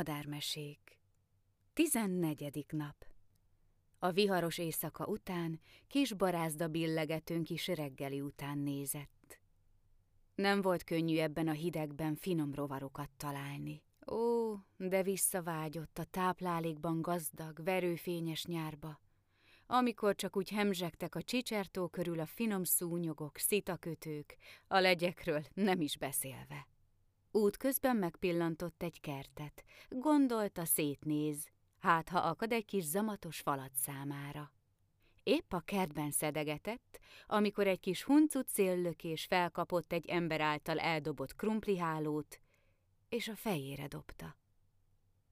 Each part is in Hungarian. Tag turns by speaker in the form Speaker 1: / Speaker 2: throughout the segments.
Speaker 1: Madármesék Tizennegyedik nap A viharos éjszaka után kis barázda billegetőn kis reggeli után nézett. Nem volt könnyű ebben a hidegben finom rovarokat találni. Ó, de visszavágyott a táplálékban gazdag, verőfényes nyárba, amikor csak úgy hemzsegtek a csicsertó körül a finom szúnyogok, szitakötők, a legyekről nem is beszélve. Útközben megpillantott egy kertet. Gondolta, szétnéz, hát ha akad egy kis zamatos falat számára. Épp a kertben szedegetett, amikor egy kis huncut széllökés felkapott egy ember által eldobott krumplihálót, és a fejére dobta.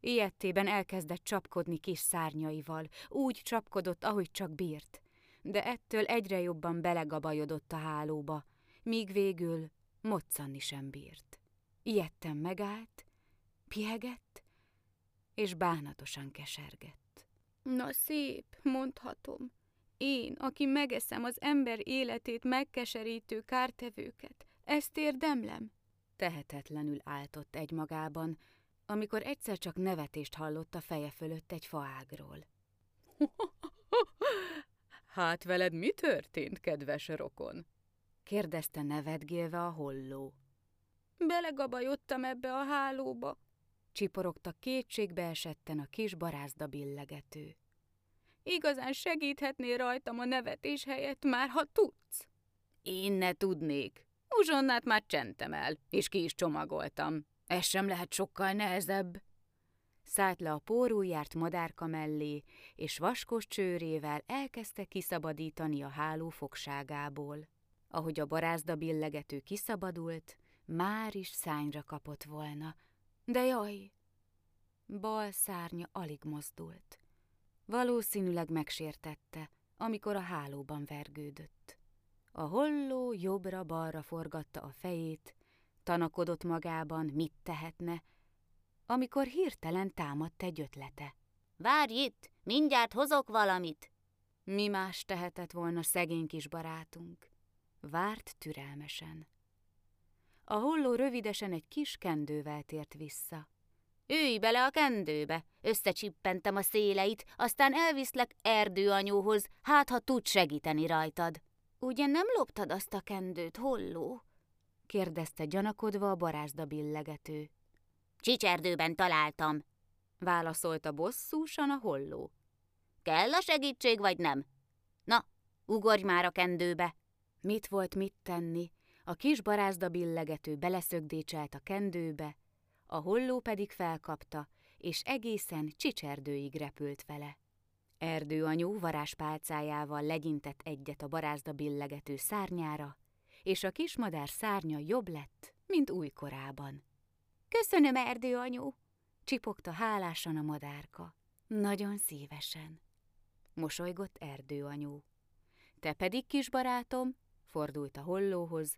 Speaker 1: Ilyettében elkezdett csapkodni kis szárnyaival, úgy csapkodott, ahogy csak bírt, de ettől egyre jobban belegabajodott a hálóba, míg végül moccanni sem bírt. Ilyetten megállt, piegett, és bánatosan kesergett.
Speaker 2: Na szép, mondhatom. Én, aki megeszem az ember életét megkeserítő kártevőket, ezt érdemlem?
Speaker 1: Tehetetlenül áltott egymagában, amikor egyszer csak nevetést hallott a feje fölött egy faágról.
Speaker 3: hát veled mi történt, kedves rokon?
Speaker 1: kérdezte nevetgélve a holló.
Speaker 2: Belegabajodtam ebbe a hálóba,
Speaker 1: csiporogta kétségbe esetten a kis barázda billegető.
Speaker 2: Igazán segíthetnél rajtam a nevetés helyett már, ha tudsz?
Speaker 3: Én ne tudnék. Uzsonnát már csentem el, és ki is csomagoltam. Ez sem lehet sokkal nehezebb.
Speaker 1: Szállt le a pórújárt madárka mellé, és vaskos csőrével elkezdte kiszabadítani a háló fogságából. Ahogy a barázda billegető kiszabadult, már is szányra kapott volna. De jaj! Bal szárnya alig mozdult. Valószínűleg megsértette, amikor a hálóban vergődött. A holló jobbra-balra forgatta a fejét, tanakodott magában, mit tehetne, amikor hirtelen támadt egy ötlete.
Speaker 4: Várj itt, mindjárt hozok valamit!
Speaker 1: Mi más tehetett volna szegény kis barátunk? Várt türelmesen. A holló rövidesen egy kis kendővel tért vissza.
Speaker 4: Ülj bele a kendőbe, összecsippentem a széleit, aztán elviszlek erdőanyóhoz, hát ha tud segíteni rajtad. Ugye nem loptad azt a kendőt, holló?
Speaker 1: kérdezte gyanakodva a barázda billegető.
Speaker 4: Csicserdőben találtam,
Speaker 1: válaszolta bosszúsan a holló.
Speaker 4: Kell a segítség, vagy nem? Na, ugorj már a kendőbe!
Speaker 1: Mit volt mit tenni? A kis barázda billegető beleszögdécselt a kendőbe, a holló pedig felkapta, és egészen csicserdőig repült vele. Erdőanyú varázspálcájával legyintett egyet a barázda billegető szárnyára, és a kismadár szárnya jobb lett, mint újkorában.
Speaker 2: Köszönöm, erdőanyú!
Speaker 1: csipogta hálásan a madárka. Nagyon szívesen. Mosolygott erdőanyú. Te pedig, kisbarátom, fordult a hollóhoz,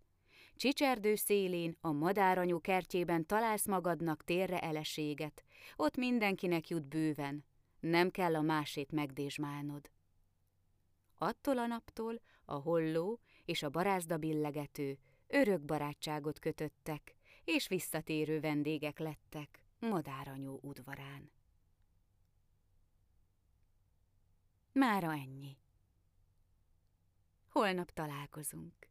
Speaker 1: Csicserdő szélén, a madáranyú kertjében találsz magadnak térre eleséget, ott mindenkinek jut bőven, nem kell a másét megdésmálnod. Attól a naptól a holló és a barázda billegető örök barátságot kötöttek, és visszatérő vendégek lettek madáranyú udvarán. Mára ennyi. Holnap találkozunk.